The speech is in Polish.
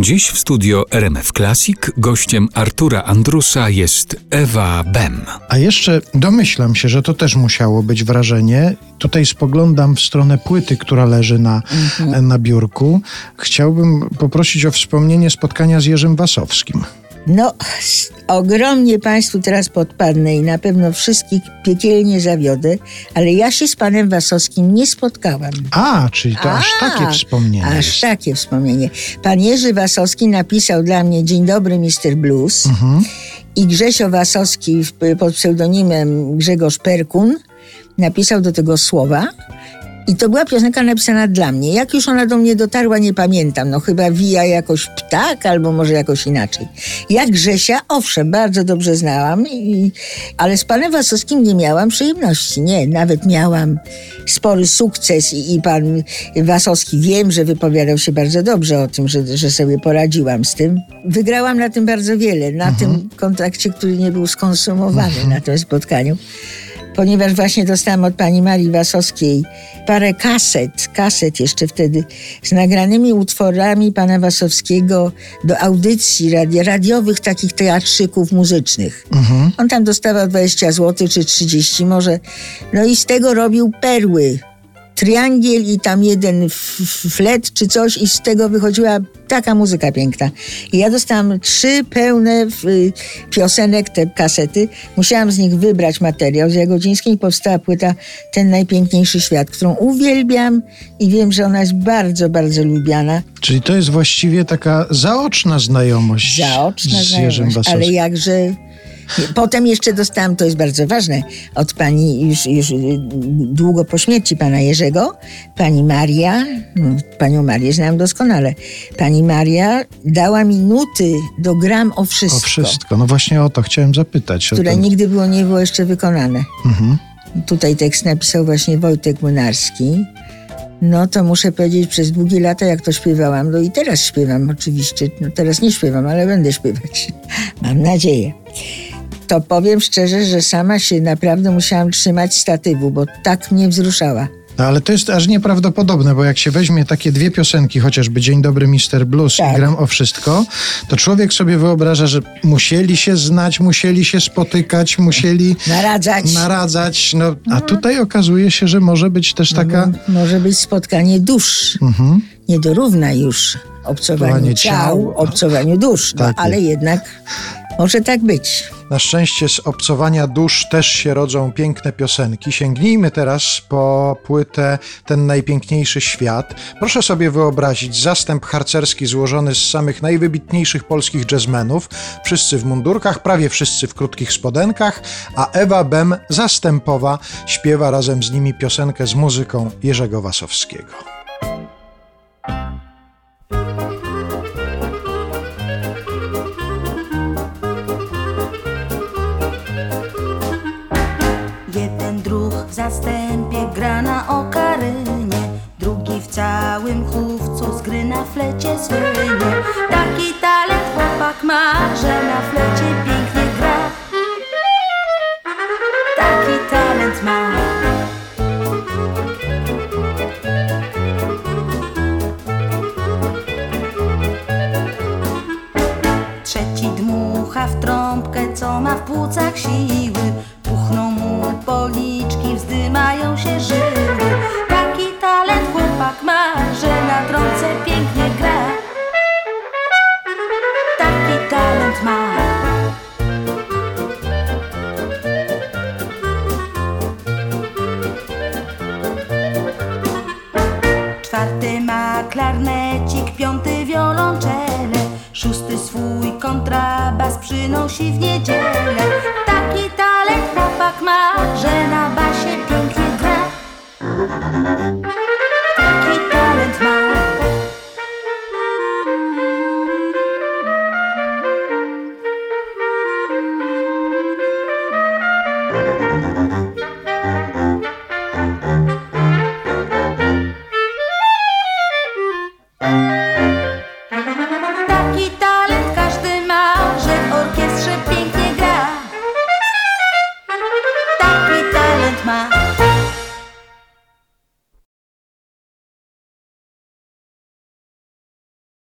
Dziś w studio RMF Classic gościem Artura Andrusa jest Ewa Bem. A jeszcze domyślam się, że to też musiało być wrażenie. Tutaj spoglądam w stronę płyty, która leży na, na biurku. Chciałbym poprosić o wspomnienie spotkania z Jerzym Wasowskim. No, ogromnie Państwu teraz podpadnę i na pewno wszystkich piekielnie zawiodę, ale ja się z panem Wasowskim nie spotkałam. A, czyli to aż A, takie wspomnienie Aż jest. takie wspomnienie. Pan Jerzy Wasowski napisał dla mnie Dzień dobry, Mr. Blues Mhm. i Grzesio Wasowski pod pseudonimem Grzegorz Perkun napisał do tego słowa. I to była piosenka napisana dla mnie. Jak już ona do mnie dotarła, nie pamiętam. No chyba wija jakoś ptak, albo może jakoś inaczej. Jak Grzesia, owszem, bardzo dobrze znałam, i, ale z panem Wasowskim nie miałam przyjemności. Nie, nawet miałam spory sukces i, i pan Wasowski wiem, że wypowiadał się bardzo dobrze o tym, że, że sobie poradziłam z tym. Wygrałam na tym bardzo wiele, na tym kontrakcie, który nie był skonsumowany na tym spotkaniu ponieważ właśnie dostałam od pani Marii Wasowskiej parę kaset, kaset jeszcze wtedy, z nagranymi utworami pana Wasowskiego do audycji radi- radiowych, takich teatrzyków muzycznych. On tam dostawał 20 zł czy 30 może. No i z tego robił perły. Triangiel i tam jeden flet czy coś i z tego wychodziła taka muzyka piękna. I ja dostałam trzy pełne piosenek, te kasety. Musiałam z nich wybrać materiał. Z Jagodzińskiej i powstała płyta Ten najpiękniejszy świat, którą uwielbiam i wiem, że ona jest bardzo, bardzo lubiana. Czyli to jest właściwie taka zaoczna znajomość Zaoczna z Jerzym znajomość, Wasowskim. ale jakże... Potem jeszcze dostałam, to jest bardzo ważne, od pani już, już y, długo po śmierci pana Jerzego, pani Maria, no, panią Marię znam doskonale, pani Maria dała mi nuty do gram o wszystko, O wszystko. No właśnie o to chciałem zapytać. które ten- nigdy było, nie było jeszcze wykonane. Mhm. Tutaj tekst napisał właśnie Wojtek Młynarski. No to muszę powiedzieć, przez długie lata jak to śpiewałam, no i teraz śpiewam oczywiście, no teraz nie śpiewam, ale będę śpiewać. Mam nadzieję. To powiem szczerze, że sama się naprawdę musiałam trzymać statywu, bo tak mnie wzruszała. No, ale to jest aż nieprawdopodobne, bo jak się weźmie takie dwie piosenki, chociażby Dzień dobry Mister Blues Tak. i Gram o wszystko, to człowiek sobie wyobraża, że musieli się znać, musieli się spotykać, musieli Naradzać. naradzać. No, a tutaj okazuje się, że może być też taka... Może być spotkanie dusz. Mhm. Nie dorówna już obcowaniu ciał, ciał. obcowaniu dusz, no, ale jednak może tak być. Na szczęście z obcowania dusz też się rodzą piękne piosenki. Sięgnijmy teraz po płytę Ten najpiękniejszy świat. Proszę sobie wyobrazić zastęp harcerski złożony z samych najwybitniejszych polskich jazzmenów, wszyscy w mundurkach, prawie wszyscy w krótkich spodenkach, a Ewa Bem zastępowa śpiewa razem z nimi piosenkę z muzyką Jerzego Wasowskiego. Zastępie gra na okarynie, drugi w całym chówcu z gry na flecie słynie. Taki talent chłopak ma, że na flecie pięknie gra. Taki talent ma. Trzeci dmucha w trąbkę, co ma w płucach siły. Puchną mu policzki, się żyły. Taki talent chłopak ma, że na trąbce pięknie gra. Taki talent ma. Czwarty ma klarnecik, piąty wiolonczele, szósty swój kontrabas przynosi w niedzielę. Taki talent chłopak ma, że na basie pięknie gra.